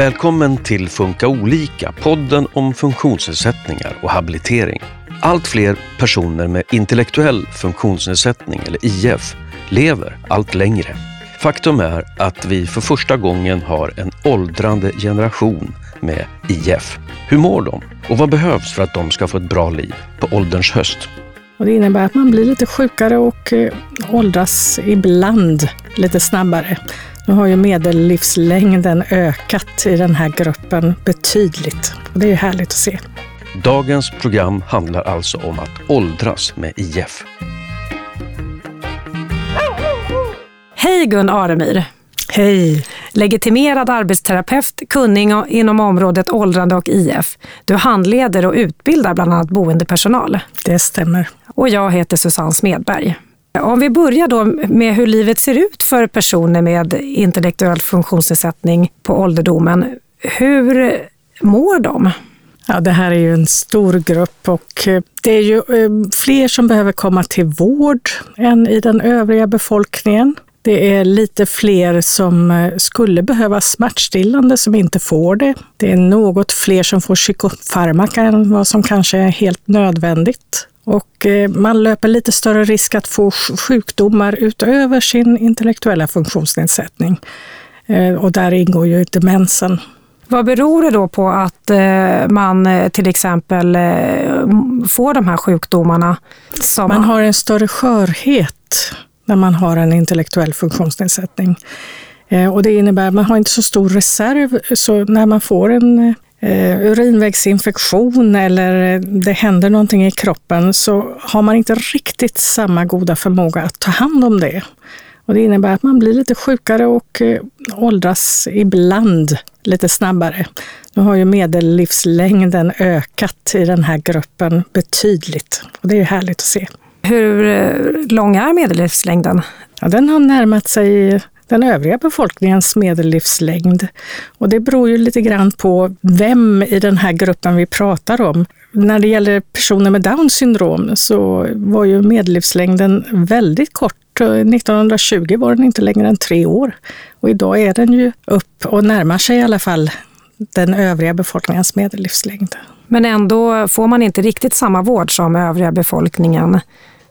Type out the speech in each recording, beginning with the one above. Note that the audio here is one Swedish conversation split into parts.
Välkommen till Funka olika, podden om funktionsnedsättningar och habilitering. Allt fler personer med intellektuell funktionsnedsättning, eller IF, lever allt längre. Faktum är att vi för första gången har en åldrande generation med IF. Hur mår de? Och vad behövs för att de ska få ett bra liv på ålderns höst? Och det innebär att man blir lite sjukare och eh, åldras ibland lite snabbare. Nu har ju medellivslängden ökat i den här gruppen betydligt och det är härligt att se. Dagens program handlar alltså om att åldras med IF. Hej Gun Aremyr! Hej! Legitimerad arbetsterapeut, kunnig inom området åldrande och IF. Du handleder och utbildar bland annat boendepersonal. Det stämmer. Och jag heter Susanne Smedberg. Om vi börjar då med hur livet ser ut för personer med intellektuell funktionsnedsättning på ålderdomen. Hur mår de? Ja, det här är ju en stor grupp och eh, det är ju eh, fler som behöver komma till vård än i den övriga befolkningen. Det är lite fler som eh, skulle behöva smärtstillande som inte får det. Det är något fler som får psykofarmaka än vad som kanske är helt nödvändigt. Och eh, man löper lite större risk att få sjukdomar utöver sin intellektuella funktionsnedsättning. Eh, och där ingår ju demensen. Vad beror det då på att eh, man till exempel får de här sjukdomarna? Som man har en större skörhet när man har en intellektuell funktionsnedsättning. Och det innebär att man har inte så stor reserv, så när man får en urinvägsinfektion eller det händer någonting i kroppen så har man inte riktigt samma goda förmåga att ta hand om det. Och det innebär att man blir lite sjukare och eh, åldras ibland lite snabbare. Nu har ju medellivslängden ökat i den här gruppen betydligt och det är härligt att se. Hur eh, lång är medellivslängden? Ja, den har närmat sig den övriga befolkningens medellivslängd. Och det beror ju lite grann på vem i den här gruppen vi pratar om. När det gäller personer med Downs syndrom så var ju medellivslängden väldigt kort. Eh, 1920 var den inte längre än tre år. Och idag är den ju upp och närmar sig i alla fall den övriga befolkningens medellivslängd. Men ändå får man inte riktigt samma vård som övriga befolkningen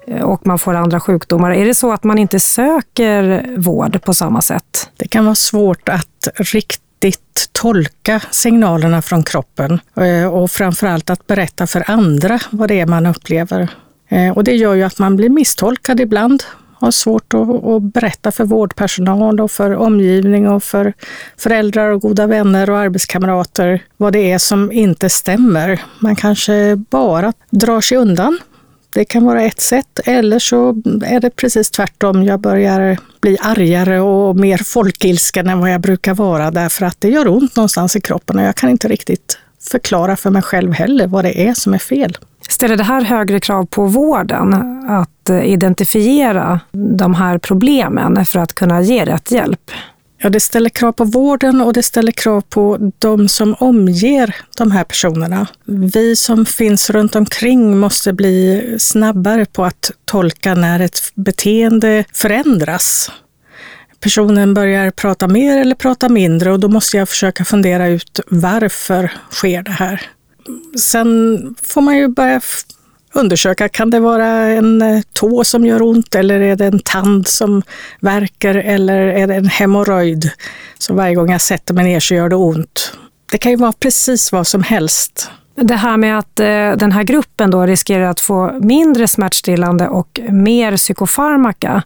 Eh, och man får andra sjukdomar. Är det så att man inte söker vård på samma sätt? Det kan vara svårt att riktigt tolka signalerna från kroppen eh, och framförallt att berätta för andra vad det är man upplever. Eh, och det gör ju att man blir misstolkad ibland har svårt att, berätta för vårdpersonal och för omgivning och för föräldrar och goda vänner och arbetskamrater vad det är som inte stämmer. Man kanske bara drar sig undan det kan vara ett sätt eller så är det precis tvärtom. Jag börjar bli argare och mer folkilsken än vad jag brukar vara därför att det gör ont någonstans i kroppen och jag kan inte riktigt förklara för mig själv heller vad det är som är fel. Ställer det här högre krav på vården att identifiera de här problemen för att kunna ge rätt hjälp? Ja, det ställer krav på vården och det ställer krav på de som omger de här personerna. Vi som finns runt omkring måste bli snabbare på att tolka när ett beteende förändras. Personen börjar prata mer eller prata mindre och då måste jag försöka fundera ut varför sker det här? Sen får man ju börja undersöka, kan det vara en eh, tå som gör ont eller är det en tand som verkar eller är det en hemorrojd? Så varje gång jag sätter mig ner så gör det ont. Det kan ju vara precis vad som helst. Det här med att eh, den här gruppen då riskerar att få mindre smärtstillande och mer psykofarmaka.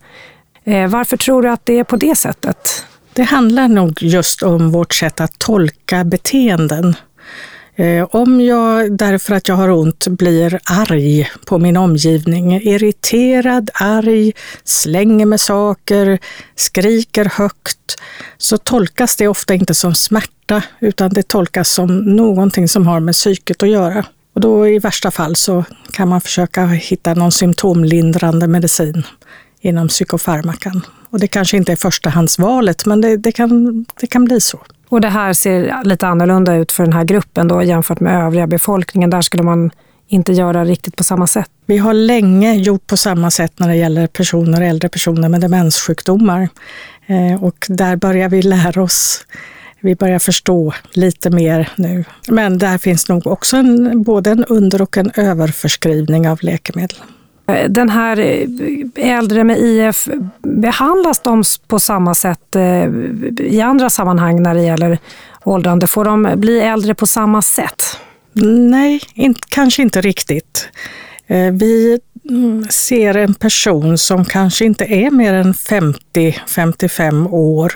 Eh, varför tror du att det är på det sättet? Det handlar nog just om vårt sätt att tolka beteenden. Eh, om jag därför att jag har ont blir arg på min omgivning, irriterad, arg, slänger med saker, skriker högt, så tolkas det ofta inte som smärta utan det tolkas som någonting som har med psyket att göra. Och då i värsta fall så kan man försöka hitta någon symptomlindrande medicin inom psykofarmakan. Och det kanske inte är förstahandsvalet, men det, det, kan, det kan bli så. Och det här ser lite annorlunda ut för den här gruppen då jämfört med övriga befolkningen. Där skulle man inte göra riktigt på samma sätt. Vi har länge gjort på samma sätt när det gäller personer, äldre personer med demenssjukdomar. Eh, och där börjar vi lära oss vi börjar förstå lite mer nu. Men där finns nog också en, både en under och en överförskrivning av läkemedel. Eh, den här eh, äldre med IF, behandlas de på samma sätt eh, i andra sammanhang när det gäller åldrande? Får de bli äldre på samma sätt? Nej, in, kanske inte riktigt. Vi mm, ser en person som kanske inte är mer än 50-55 år,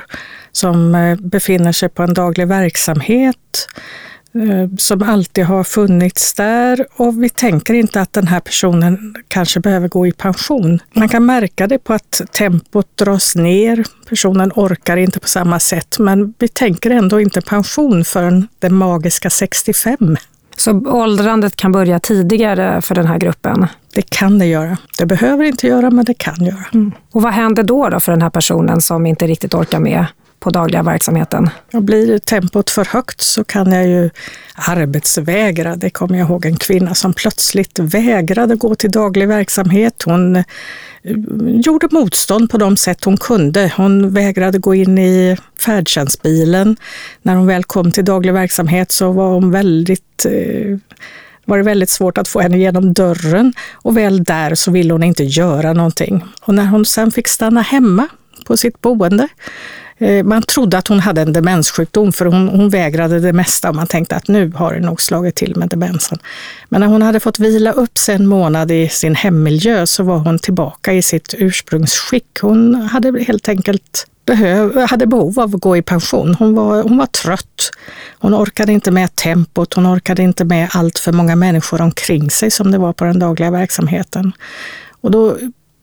som befinner sig på en daglig verksamhet, som alltid har funnits där och vi tänker inte att den här personen kanske behöver gå i pension. Man kan märka det på att tempot dras ner, personen orkar inte på samma sätt, men vi tänker ändå inte pension förrän den magiska 65. Så åldrandet kan börja tidigare för den här gruppen? Det kan det göra. Det behöver inte göra, men det kan göra. Mm. Och vad händer då, då för den här personen som inte riktigt orkar med? På dagliga verksamheten. Och blir tempot för högt så kan jag ju arbetsvägra. Det kommer jag ihåg en kvinna som plötsligt vägrade gå till daglig verksamhet. Hon eh, gjorde motstånd på de sätt hon kunde. Hon vägrade gå in i färdtjänstbilen. När hon väl kom till daglig verksamhet så var hon väldigt eh, var det väldigt svårt att få henne genom dörren och väl där så ville hon inte göra någonting. Och när hon sen fick stanna hemma på sitt boende Eh, man trodde att hon hade en demenssjukdom för hon, hon vägrade det mesta och man tänkte att nu har det nog slagit till med demensen. Men när hon hade fått vila upp sig en månad i sin hemmiljö så var hon tillbaka i sitt ursprungsskick. Hon hade helt enkelt behöv, hade behov av att gå i pension. Hon var, hon var trött. Hon orkade inte med tempot, hon orkade inte med allt för många människor omkring sig som det var på den dagliga verksamheten. Och då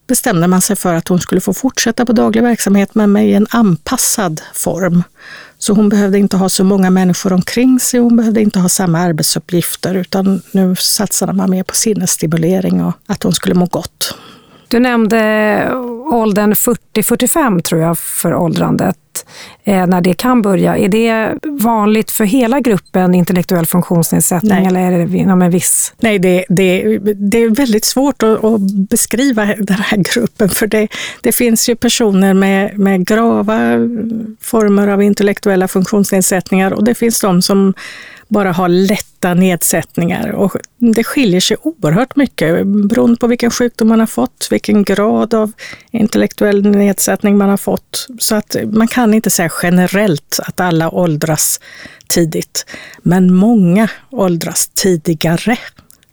bestämde man sig för att hon skulle få fortsätta på daglig verksamhet men med en anpassad form. Så hon behövde inte ha så många människor omkring sig, hon behövde inte ha samma arbetsuppgifter utan nu satsade man mer på sinnesstimulering och att hon skulle må gott. Du nämnde åldern 40-45 tror jag för åldrandet, eh, när det kan börja. Är det vanligt för hela gruppen intellektuell funktionsnedsättning Nej. eller är det inom en viss? Nej, det, det, det är väldigt svårt att, att, beskriva den här gruppen för det, det finns ju personer med, med grava former av intellektuella funktionsnedsättningar och det finns de som bara har lätta nedsättningar. Och det skiljer sig oerhört mycket beroende på vilken sjukdom man har fått, vilken grad av intellektuell nedsättning man har fått. Så att man kan inte säga generellt att alla åldras tidigt. Men många åldras tidigare.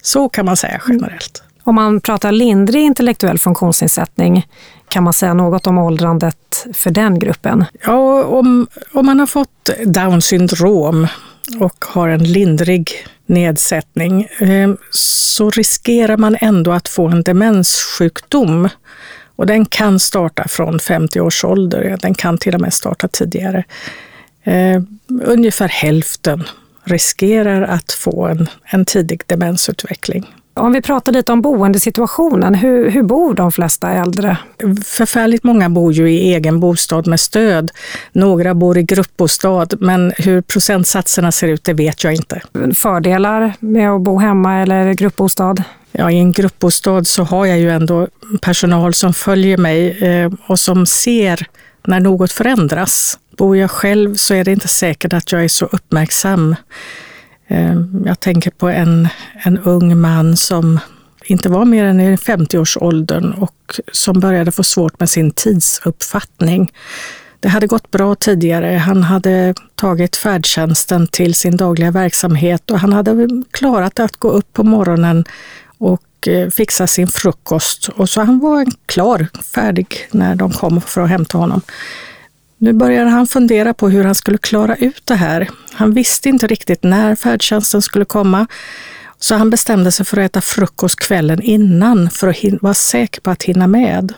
Så kan man säga generellt. Om man pratar lindrig intellektuell funktionsnedsättning, kan man säga något om åldrandet för den gruppen? Ja, om, om man har fått Down syndrom och har en lindrig nedsättning eh, så riskerar man ändå att få en demenssjukdom. Och den kan starta från 50 års ålder, den kan till och med starta tidigare. Eh, ungefär hälften riskerar att få en, en tidig demensutveckling. Om vi pratar lite om boendesituationen, hur, hur bor de flesta äldre? Förfärligt många bor ju i egen bostad med stöd. Några bor i gruppbostad, men hur procentsatserna ser ut, det vet jag inte. Fördelar med att bo hemma eller gruppbostad? Ja, I en gruppbostad så har jag ju ändå personal som följer mig eh, och som ser när något förändras. Bor jag själv så är det inte säkert att jag är så uppmärksam. Eh, jag tänker på en, en ung man som inte var mer än i 50-årsåldern och som började få svårt med sin tidsuppfattning. Det hade gått bra tidigare. Han hade tagit färdtjänsten till sin dagliga verksamhet och han hade klarat att gå upp på morgonen och eh, fixa sin frukost. Och så han var klar, färdig när de kom för att hämta honom. Nu började han fundera på hur han skulle klara ut det här. Han visste inte riktigt när färdtjänsten skulle komma, så han bestämde sig för att äta frukost kvällen innan för att vara säker på att hinna med.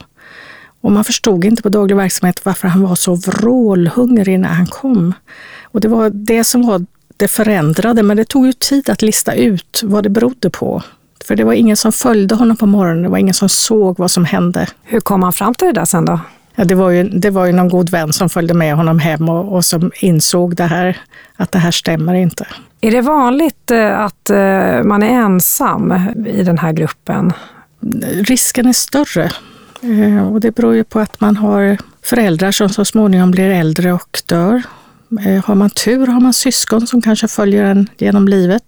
Och man förstod inte på daglig verksamhet varför han var så vrålhungrig när han kom. Och det var det som var det förändrade, men det tog ju tid att lista ut vad det berodde på. För det var ingen som följde honom på morgonen, det var ingen som såg vad som hände. Hur kom han fram till det där sen då? Ja, det, var ju, det var ju någon god vän som följde med honom hem och, och som insåg det här, att det här stämmer inte. Är det vanligt eh, att eh, man är ensam i den här gruppen? Risken är större. Eh, och det beror ju på att man har föräldrar som så småningom blir äldre och dör. Har man tur har man syskon som kanske följer en genom livet.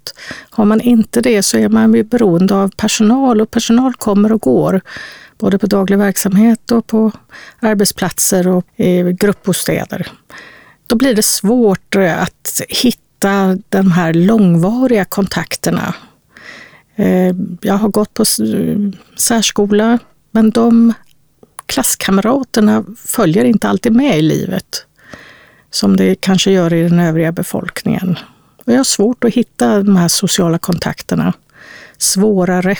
Har man inte det så är man beroende av personal och personal kommer och går. Både på daglig verksamhet och på arbetsplatser och i gruppbostäder. Då blir det svårt att hitta de här långvariga kontakterna. Eh, jag har gått på särskola, men de klasskamraterna följer inte alltid med i livet som det kanske gör i den övriga befolkningen. Och jag har svårt att hitta de här sociala kontakterna. Svårare,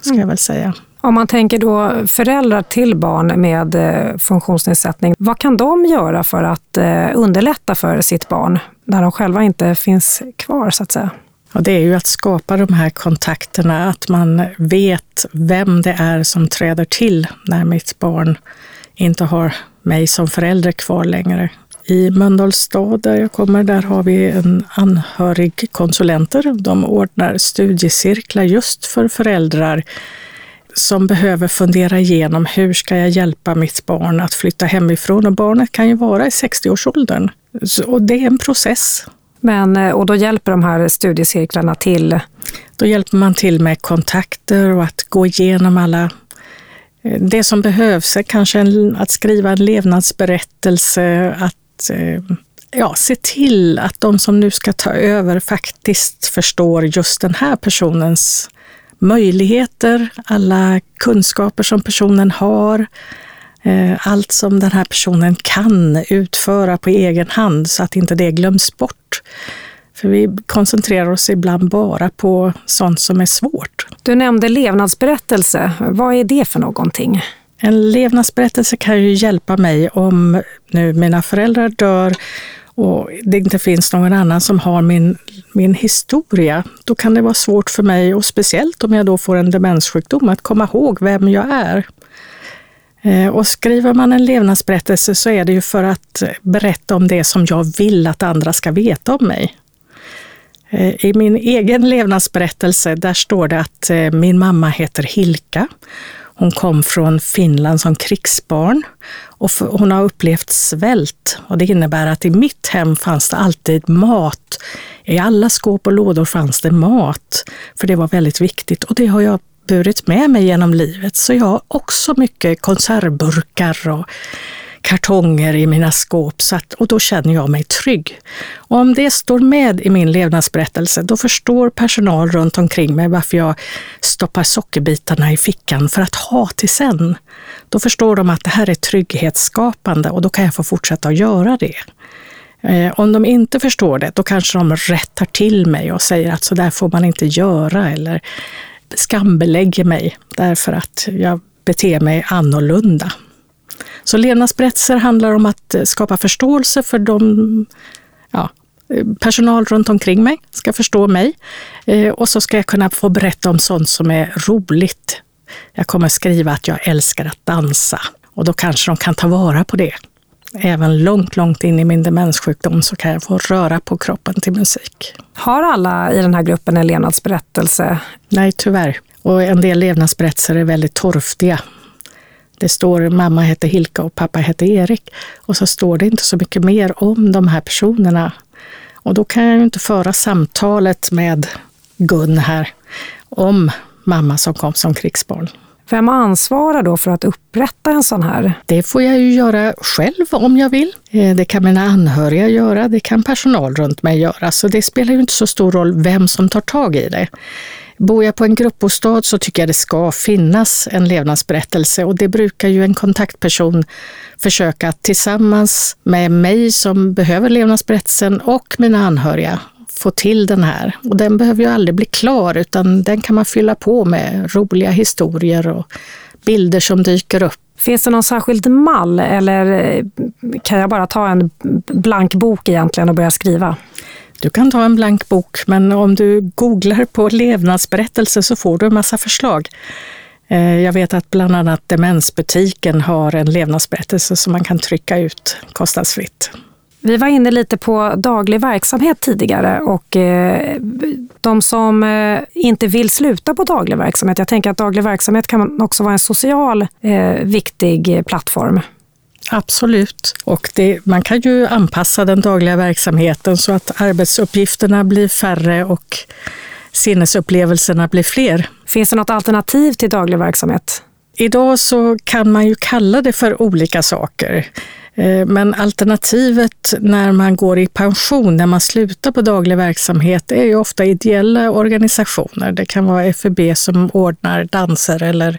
ska jag väl säga. Om man tänker då föräldrar till barn med eh, funktionsnedsättning, vad kan de göra för att eh, underlätta för sitt barn när de själva inte finns kvar så att säga? Och det är ju att skapa de här kontakterna, att man vet vem det är som träder till när mitt barn inte har mig som förälder kvar längre. I Mölndals stad där jag kommer, där har vi en anhörigkonsulenter. De ordnar studiecirklar just för föräldrar som behöver fundera igenom hur ska jag hjälpa mitt barn att flytta hemifrån? Och barnet kan ju vara i 60-årsåldern. Och det är en process. Men, eh, och då hjälper de här studiecirklarna till? Då hjälper man till med kontakter och att gå igenom alla eh, det som behövs är kanske en, att skriva en levnadsberättelse, att eh, ja, se till att de som nu ska ta över faktiskt förstår just den här personens möjligheter, alla kunskaper som personen har, allt som den här personen kan utföra på egen hand så att inte det glöms bort. För vi koncentrerar oss ibland bara på sånt som är svårt. Du nämnde levnadsberättelse. Vad är det för någonting? En levnadsberättelse kan ju hjälpa mig om nu mina föräldrar dör och det inte finns någon annan som har min, min historia. Då kan det vara svårt för mig, och speciellt om jag då får en demenssjukdom, att komma ihåg vem jag är. Eh, och skriver man en levnadsberättelse så är det ju för att berätta om det som jag vill att andra ska veta om mig. Eh, I min egen levnadsberättelse där står det att eh, min mamma heter Hilka. Hon kom från Finland som krigsbarn och hon har upplevt svält. Och det innebär att i mitt hem fanns det alltid mat. I alla skåp och lådor fanns det mat, för det var väldigt viktigt. Och det har jag burit med mig genom livet. Så jag har också mycket konservburkar och kartonger i mina skåp så att, och då känner jag mig trygg. Och om det står med i min levnadsberättelse, då förstår personal runt omkring mig varför jag stoppar sockerbitarna i fickan för att ha till sen. Då förstår de att det här är trygghetsskapande och då kan jag få fortsätta att göra det. Eh, om de inte förstår det, då kanske de rättar till mig och säger att så där får man inte göra eller skambelägger mig därför att jag beter mig annorlunda. Så levnadsberättelser handlar om att skapa förståelse för de ja, personal runt omkring mig ska förstå mig eh, och så ska jag kunna få berätta om sånt som är roligt. Jag kommer skriva att jag älskar att dansa och då kanske de kan ta vara på det. Även långt, långt in i min demenssjukdom så kan jag få röra på kroppen till musik. Har alla i den här gruppen en levnadsberättelse? Nej, tyvärr. Och en del levnadsberättelser är väldigt torftiga. Det står mamma heter Hilka och pappa heter Erik. Och så står det inte så mycket mer om de här personerna. Och då kan jag ju inte föra samtalet med Gun här om mamma som kom som krigsbarn. Vem ansvarar då för att upprätta en sån här? Det får jag ju göra själv om jag vill. Eh, det kan mina anhöriga göra, det kan personal runt mig göra. Så det spelar ju inte så stor roll vem som tar tag i det. Bor jag på en gruppbostad så tycker jag det ska finnas en levnadsberättelse och det brukar ju en kontaktperson försöka tillsammans med mig som behöver levnadsberättelsen och mina anhöriga få till den här. Och den behöver ju aldrig bli klar utan den kan man fylla på med roliga historier och bilder som dyker upp. Finns det någon särskild mall eller kan jag bara ta en blank bok egentligen och börja skriva? Du kan ta en blank bok, men om du googlar på levnadsberättelse så får du en massa förslag. Eh, jag vet att bland annat Demensbutiken har en levnadsberättelse som man kan trycka ut kostnadsfritt. Vi var inne lite på daglig verksamhet tidigare och eh, de som eh, inte vill sluta på daglig verksamhet. Jag tänker att daglig verksamhet kan också vara en social viktig plattform. Absolut. Och det, man kan ju anpassa den dagliga verksamheten så att arbetsuppgifterna blir färre och sinnesupplevelserna blir fler. Finns det något alternativ till daglig verksamhet? Idag så kan man ju kalla det för olika saker. Eh, men alternativet när man går i pension, när man slutar på daglig verksamhet, är ju ofta ideella organisationer. Det kan vara FUB som ordnar danser eller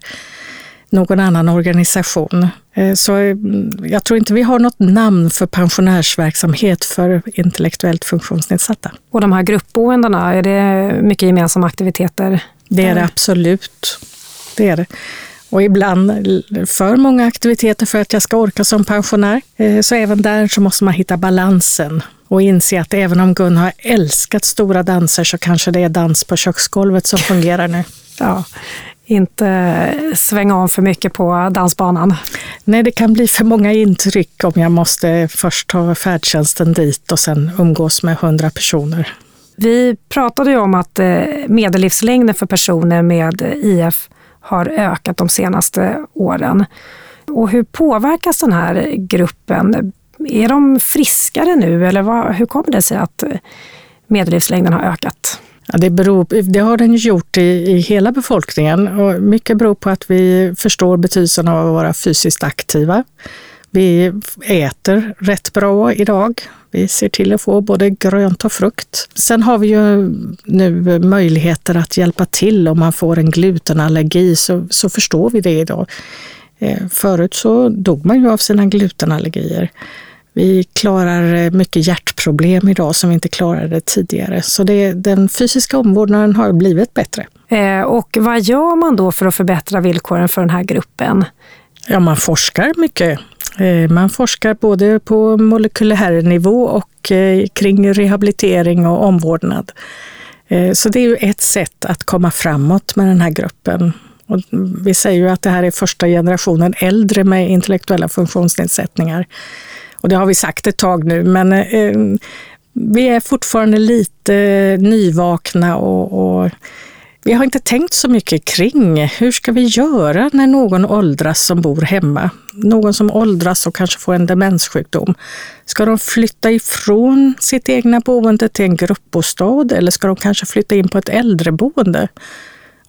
någon annan organisation. Eh, så mm, jag tror inte vi har något namn för pensionärsverksamhet för intellektuellt funktionsnedsatta. Och de här gruppboendena, är det mycket gemensamma aktiviteter? Det är det absolut. Det är det. Och ibland för många aktiviteter för att jag ska orka som pensionär. Eh, så även där så måste man hitta balansen och inse att även om Gun har älskat stora danser så kanske det är dans på köksgolvet som fungerar nu. Ja, inte svänga om för mycket på dansbanan. Nej, det kan bli för många intryck om jag måste först ta färdtjänsten dit och sen umgås med hundra personer. Vi pratade ju om att eh, medellivslängden för personer med IF har ökat de senaste åren. Och hur påverkas den här gruppen? Är de friskare nu eller vad, hur kommer det sig att medellivslängden har ökat? Ja, det, beror, det har den gjort i, i hela befolkningen och mycket beror på att vi förstår betydelsen av att vara fysiskt aktiva. Vi äter rätt bra idag. Vi ser till att få både grönt och frukt. Sen har vi ju nu möjligheter att hjälpa till om man får en glutenallergi så, så förstår vi det idag. Eh, förut så dog man ju av sina glutenallergier. Vi klarar eh, mycket hjärtproblem idag som vi inte klarade tidigare. Så det, den fysiska omvårdnaden har blivit bättre. Eh, och vad gör man då för att förbättra villkoren för den här gruppen? Ja, man forskar mycket. Eh, man forskar både på molekylär nivå och eh, kring rehabilitering och omvårdnad. Eh, så det är ju ett sätt att komma framåt med den här gruppen. Och vi säger ju att det här är första generationen äldre med intellektuella funktionsnedsättningar. Och det har vi sagt ett tag nu, men vi är fortfarande lite nyvakna och, och vi har inte tänkt så mycket kring hur ska vi göra när någon åldras som bor hemma? Någon som åldras och kanske får en demenssjukdom. Ska de flytta ifrån sitt egna boende till en gruppbostad eller ska de kanske flytta in på ett äldreboende?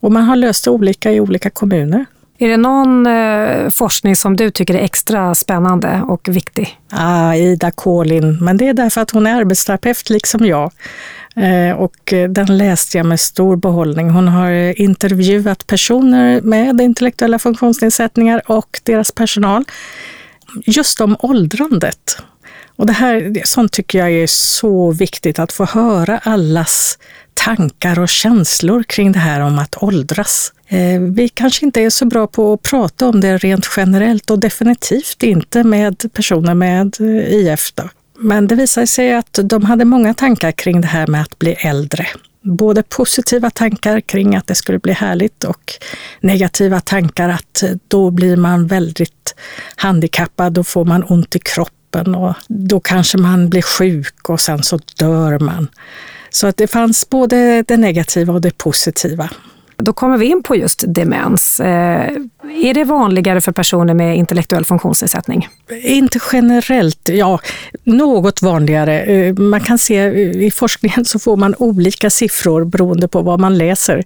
Och man har löst det olika i olika kommuner. Är det någon eh, forskning som du tycker är extra spännande och viktig? Ah, Ida Kolin, men det är därför att hon är arbetsterapeut liksom jag. Eh, och eh, den läste jag med stor behållning. Hon har eh, intervjuat personer med intellektuella funktionsnedsättningar och deras personal just om åldrandet. Och det här, sånt tycker jag är så viktigt att få höra allas tankar och känslor kring det här om att åldras. Vi kanske inte är så bra på att prata om det rent generellt och definitivt inte med personer med IF. Då. Men det visade sig att de hade många tankar kring det här med att bli äldre. Både positiva tankar kring att det skulle bli härligt och negativa tankar att då blir man väldigt handikappad, då får man ont i kroppen och då kanske man blir sjuk och sen så dör man. Så att det fanns både det negativa och det positiva. Då kommer vi in på just demens. Eh, är det vanligare för personer med intellektuell funktionsnedsättning? Inte generellt, ja, något vanligare. Eh, man kan se eh, i forskningen så får man olika siffror beroende på vad man läser.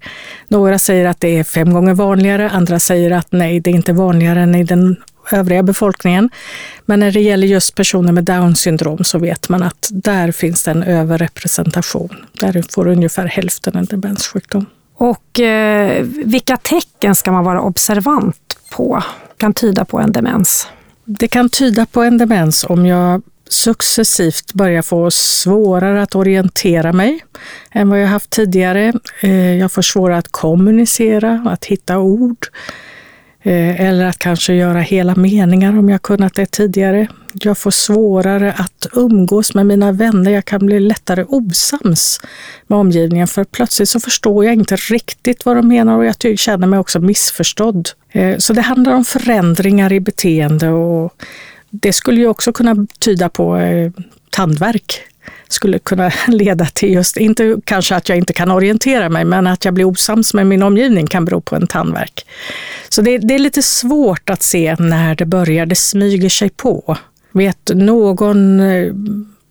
Några säger att det är fem gånger vanligare, andra säger att nej, det är inte vanligare än i den övriga befolkningen. Men när det gäller just personer med Down syndrom så vet man att där finns det en överrepresentation. Där får ungefär hälften en demenssjukdom. Och eh, vilka tecken ska man vara observant på? kan tyda på en demens? Det kan tyda på en demens om jag successivt börjar få svårare att orientera mig än vad jag haft tidigare. Eh, jag får svårare att kommunicera, att hitta ord. Eh, eller att kanske göra hela meningar om jag kunnat det tidigare. Jag får svårare att umgås med mina vänner. Jag kan bli lättare osams med omgivningen för plötsligt så förstår jag inte riktigt vad de menar och jag känner mig också missförstådd. Eh, så det handlar om förändringar i beteende och det skulle ju också kunna tyda på eh, tandvärk skulle kunna leda till just, inte kanske att jag inte kan orientera mig, men att jag blir osams med min omgivning kan bero på en tandvärk. Så det, det är lite svårt att se när det börjar, det smyger sig på. Vet någon eh,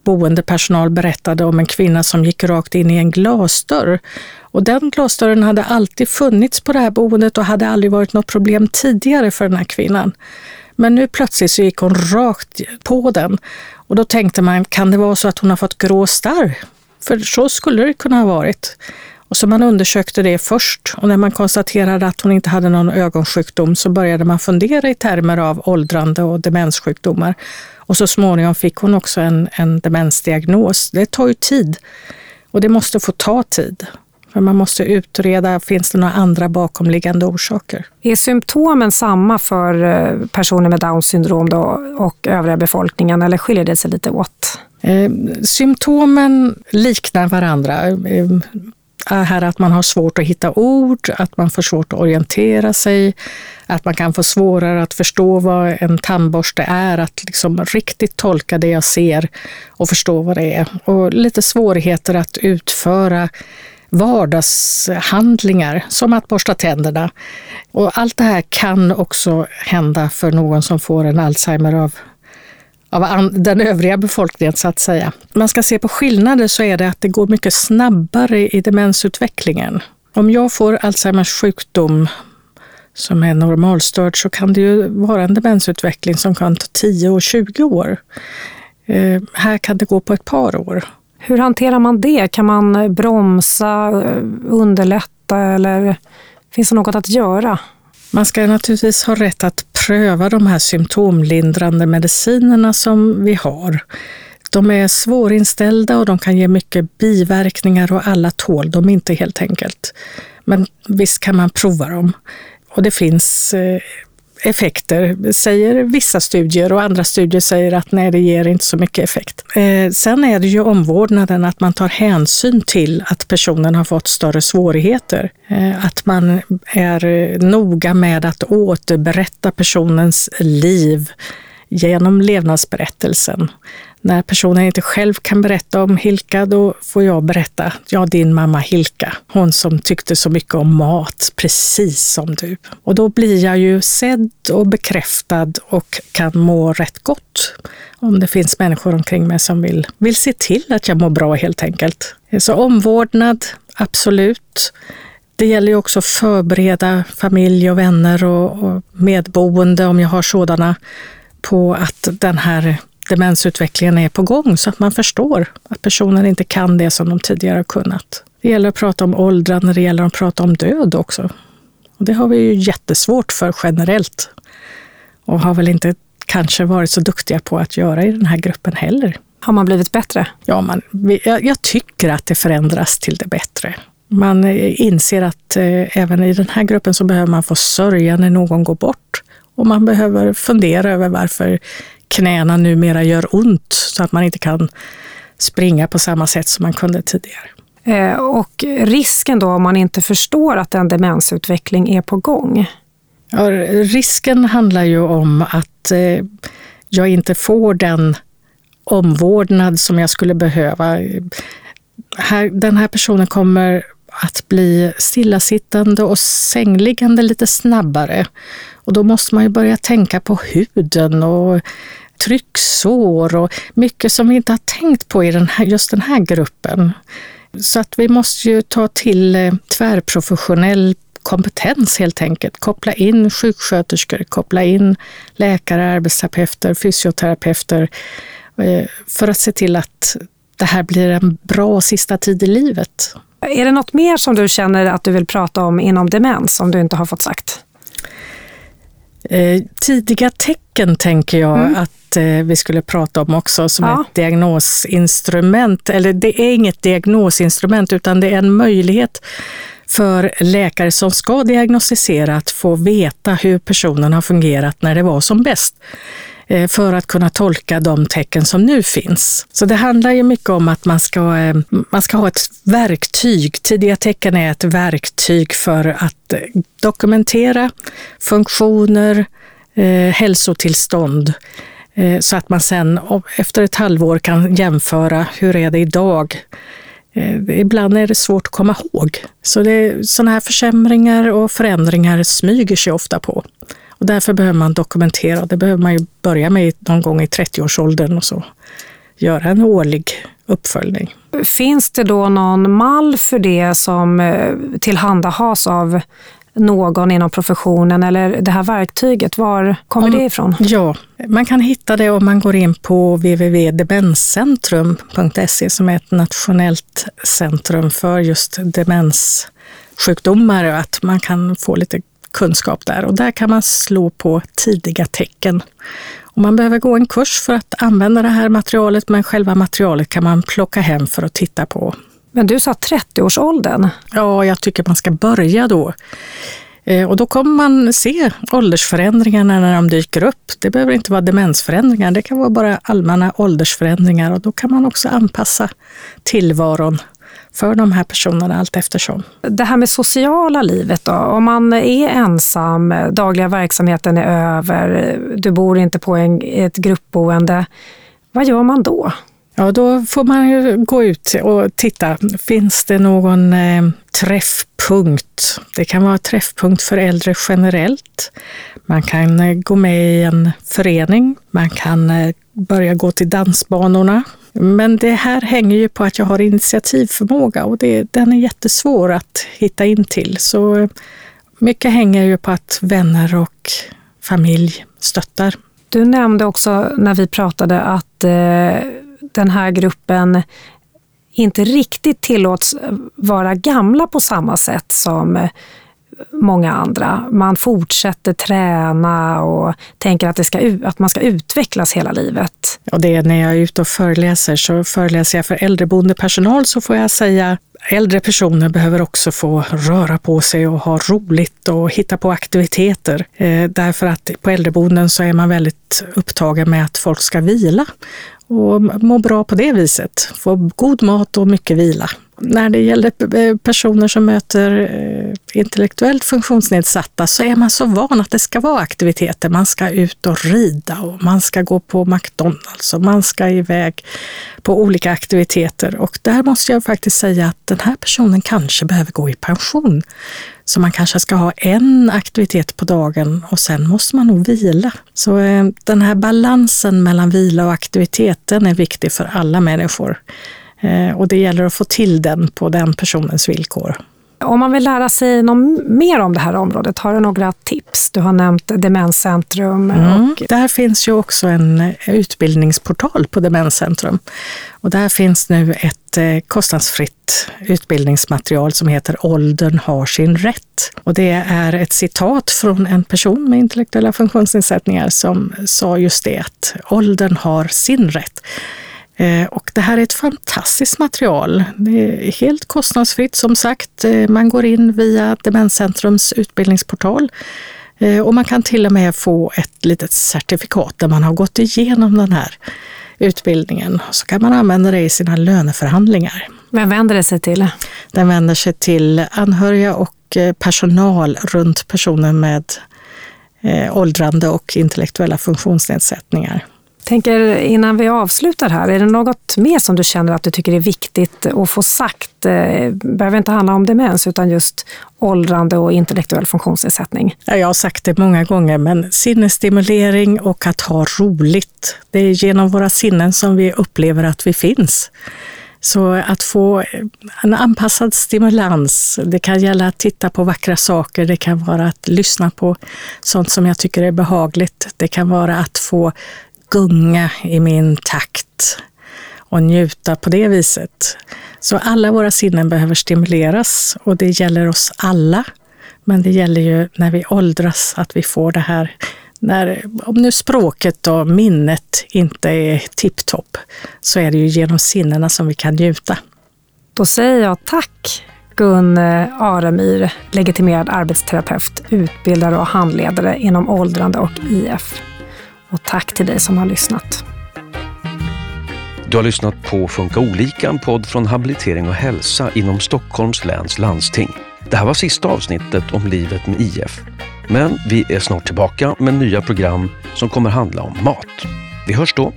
boendepersonal berättade om en kvinna som gick rakt in i en glasdörr. Och den glasdörren hade alltid funnits på det här boendet och hade aldrig varit något problem tidigare för den här kvinnan. Men nu plötsligt så gick hon rakt på den. Och då tänkte man, kan det vara så att hon har fått grå starr? För så skulle det kunna ha varit. Och så man undersökte det först och när man konstaterade att hon inte hade någon ögonsjukdom så började man fundera i termer av åldrande och demenssjukdomar. Och så småningom fick hon också en, en demensdiagnos. Det tar ju tid och det måste få ta tid. För man måste utreda, finns det några andra bakomliggande orsaker? Är symptomen samma för eh, personer med Downs syndrom då och övriga befolkningen eller skiljer det sig lite åt? Eh, symptomen liknar varandra. Eh, här att man har svårt att hitta ord, att man får svårt att orientera sig, att man kan få svårare att förstå vad en tandborste är, att liksom riktigt tolka det jag ser och förstå vad det är. Och lite svårigheter att utföra vardagshandlingar som att borsta tänderna. Och allt det här kan också hända för någon som får en Alzheimer av av den övriga befolkningen så att säga. Man ska se på skillnader så är det att det går mycket snabbare i demensutvecklingen. Om jag får Alzheimers sjukdom som är normalstörd så kan det ju vara en demensutveckling som kan ta 10 och 20 år. Eh, här kan det gå på ett par år. Hur hanterar man det? Kan man eh, bromsa, eh, underlätta eller finns det något att göra? Man ska naturligtvis ha rätt att pröva de här symptomlindrande medicinerna som vi har. De är svårinställda och de kan ge mycket biverkningar och alla tål dem inte helt enkelt. Men visst kan man prova dem. Och det finns eh, effekter, säger vissa studier och andra studier säger att nej, det ger inte så mycket effekt. Eh, sen är det ju omvårdnaden, att man tar hänsyn till att personen har fått större svårigheter. Eh, att man är eh, noga med att återberätta personens liv genom levnadsberättelsen. När personen inte själv kan berätta om Hilka, då får jag berätta. Ja, din mamma Hilka, hon som tyckte så mycket om mat, precis som du. Och då blir jag ju sedd och bekräftad och kan må rätt gott. Om det finns människor omkring mig som vill, vill se till att jag mår bra helt enkelt. Så omvårdnad, absolut. Det gäller ju också att förbereda familj och vänner och, och medboende, om jag har sådana, på att den här demensutvecklingen är på gång så att man förstår att personen inte kan det som de tidigare har kunnat. Det gäller att prata om åldrande, det gäller att prata om död också. Och det har vi ju jättesvårt för generellt och har väl inte kanske varit så duktiga på att göra i den här gruppen heller. Har man blivit bättre? Ja, man, jag, jag tycker att det förändras till det bättre. Man inser att eh, även i den här gruppen så behöver man få sörja när någon går bort. Och man behöver fundera över varför knäna numera gör ont så att man inte kan springa på samma sätt som man kunde tidigare. Eh, och risken då om man inte förstår att en demensutveckling är på gång? Ja, risken handlar ju om att eh, jag inte får den omvårdnad som jag skulle behöva. den här personen kommer att bli stillasittande och sängliggande lite snabbare. Och då måste man ju börja tänka på huden och trycksår och mycket som vi inte har tänkt på i den här, just den här gruppen. Så att vi måste ju ta till eh, tvärprofessionell kompetens helt enkelt. Koppla in sjuksköterskor, koppla in läkare, arbetsterapeuter, fysioterapeuter eh, för att se till att det här blir en bra sista tid i livet. Är det något mer som du känner att du vill prata om inom demens som du inte har fått sagt? Eh, tidiga tecken tänker jag mm. att eh, vi skulle prata om också som ja. ett diagnosinstrument. Eller det är inget diagnosinstrument utan det är en möjlighet för läkare som ska diagnostisera att få veta hur personen har fungerat när det var som bäst. Eh, för att kunna tolka de tecken som nu finns. Så det handlar ju mycket om att man ska, eh, man ska ha ett verktyg. Tidiga tecken är ett verktyg för att eh, dokumentera funktioner, hälsotillstånd Eh, så att man sen efter ett halvår kan jämföra, hur är det idag? Ibland är det svårt att komma ihåg. Så det, sådana här försämringar och förändringar smyger sig ofta på. Och därför behöver man dokumentera. Det behöver man ju börja med någon gång i 30-årsåldern och så göra en årlig uppföljning. Finns det då någon mall för det som eh, tillhandahas av någon inom professionen eller det här verktyget, var kommer om, det ifrån? Ja, man kan hitta det om man går in på www.demenscentrum.se som är ett nationellt centrum för just demenssjukdomar och att man kan få lite kunskap där. Och där kan man slå på tidiga tecken. Och man behöver gå en kurs för att använda det här materialet, men själva materialet kan man plocka hem för att titta på. Men du sa 30-årsåldern? Ja, jag tycker man ska börja då. Eh, och då kommer man se åldersförändringarna när de dyker upp. Det behöver inte vara demensförändringar, det kan vara bara allmänna åldersförändringar och då kan man också anpassa tillvaron för de här personerna allt eftersom. Det här med sociala livet då, om man är ensam, dagliga verksamheten är över, du bor inte på en, ett gruppboende, vad gör man då? Ja, då får man ju gå ut och titta. Finns det någon eh, träffpunkt? Det kan vara träffpunkt för äldre generellt. Man kan eh, gå med i en förening. Man kan eh, börja gå till dansbanorna. Men det här hänger ju på att jag har initiativförmåga och det, den är jättesvår att hitta in till. Så mycket hänger ju på att vänner och familj stöttar. Du nämnde också när vi pratade att eh, den här gruppen inte riktigt tillåts vara gamla på samma sätt som eh, många andra. Man fortsätter träna och tänker att, det ska, att man ska utvecklas hela livet. Och det är när jag är ute och föreläser, så föreläser jag för äldreboendepersonal så får jag säga Äldre personer behöver också få röra på sig och ha roligt och hitta på aktiviteter. Eh, därför att på äldreboenden så är man väldigt upptagen med att folk ska vila och må bra på det viset. Få god mat och mycket vila. När det gäller eh, personer som möter eh, intellektuellt funktionsnedsatta så är man så van att det ska vara aktiviteter. Man ska ut och rida och man ska gå på McDonalds och man ska iväg på olika aktiviteter. Och där måste jag faktiskt säga att den här personen kanske behöver gå i pension. Så man kanske ska ha en aktivitet på dagen och sen måste man nog vila. Så eh, den här balansen mellan vila och aktiviteten är viktig för alla människor. Eh, och det gäller att få till den på den personens villkor. Om man vill lära sig något mer om det här området, har du några tips? Du har nämnt Demenscentrum. Mm. Och... Där finns ju också en utbildningsportal på Demenscentrum. Och där finns nu ett eh, kostnadsfritt utbildningsmaterial som heter Åldern har sin rätt. Och det är ett citat från en person med intellektuella funktionsnedsättningar som sa just det, att åldern har sin rätt. Eh, och det här är ett fantastiskt material. Det är helt kostnadsfritt som sagt. Eh, man går in via Demenscentrums utbildningsportal eh, och man kan till och med få ett litet certifikat där man har gått igenom den här utbildningen. Så kan man använda det i sina löneförhandlingar. Vem vänder det sig till? Den vänder sig till anhöriga och personal runt personer med åldrande och intellektuella funktionsnedsättningar tänker innan vi avslutar här, är det något mer som du känner att du tycker är viktigt att få sagt? Det behöver inte handla om demens utan just åldrande och intellektuell funktionsnedsättning. Ja, jag har sagt det många gånger, men sinnesstimulering och att ha roligt. Det är genom våra sinnen som vi upplever att vi finns. Så att få en anpassad stimulans, det kan gälla att titta på vackra saker, det kan vara att lyssna på sånt som jag tycker är behagligt. Det kan vara att få gunga i min takt och njuta på det viset. Så alla våra sinnen behöver stimuleras och det gäller oss alla. Men det gäller ju när vi åldras att vi får det här när, om nu språket och minnet inte är tipptopp, så är det ju genom sinnena som vi kan njuta. Då säger jag tack Gun eh, Aremyr, legitimerad arbetsterapeut, utbildare och handledare inom åldrande och IF. Och tack till dig som har lyssnat. Du har lyssnat på Funka olika, en podd från Habilitering och hälsa inom Stockholms läns landsting. Det här var sista avsnittet om livet med IF. Men vi är snart tillbaka med nya program som kommer handla om mat. Vi hörs då.